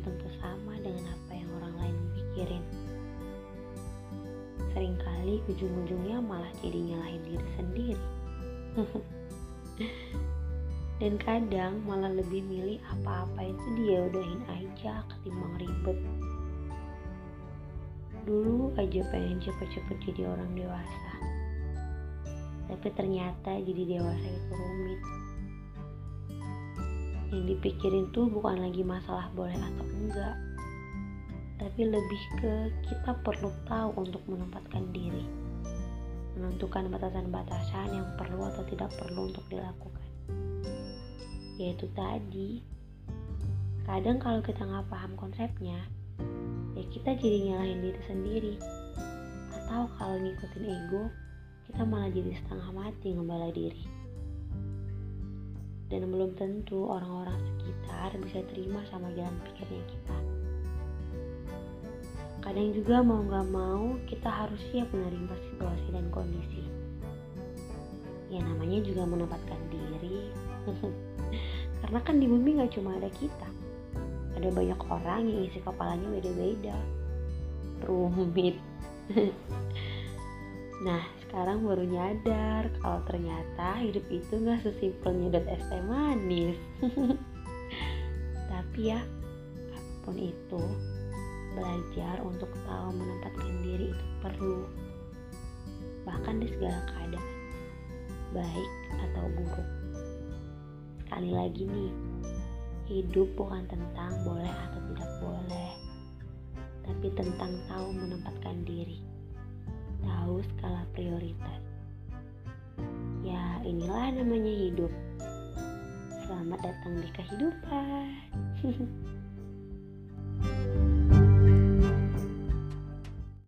tentu sama dengan apa yang orang lain pikirin. Seringkali ujung-ujungnya malah jadi nyalahin diri sendiri. Dan kadang malah lebih milih apa-apa itu dia udahin aja ketimbang ribet. Dulu aja pengen cepet-cepet jadi orang dewasa. Tapi ternyata jadi dewasa itu rumit yang dipikirin tuh bukan lagi masalah boleh atau enggak. Tapi lebih ke kita perlu tahu untuk menempatkan diri. Menentukan batasan-batasan yang perlu atau tidak perlu untuk dilakukan. Yaitu tadi, kadang kalau kita nggak paham konsepnya, ya kita jadi nyalahin diri sendiri atau kalau ngikutin ego kita malah jadi setengah mati ngebala diri dan belum tentu orang-orang sekitar bisa terima sama jalan pikirnya kita. Kadang juga mau gak mau kita harus siap menerima situasi dan kondisi. Ya namanya juga menempatkan diri. Karena kan di bumi gak cuma ada kita. Ada banyak orang yang isi kepalanya beda-beda. Rumit nah sekarang baru nyadar kalau ternyata hidup itu gak sesimpel nyedot es teh manis. Tapi ya apa pun itu belajar untuk tahu menempatkan diri itu perlu. Bahkan di segala keadaan baik atau buruk. Sekali lagi nih Hidup bukan tentang boleh atau tidak boleh, tapi tentang tahu menempatkan diri, tahu skala prioritas. Ya, inilah namanya hidup. Selamat datang di kehidupan.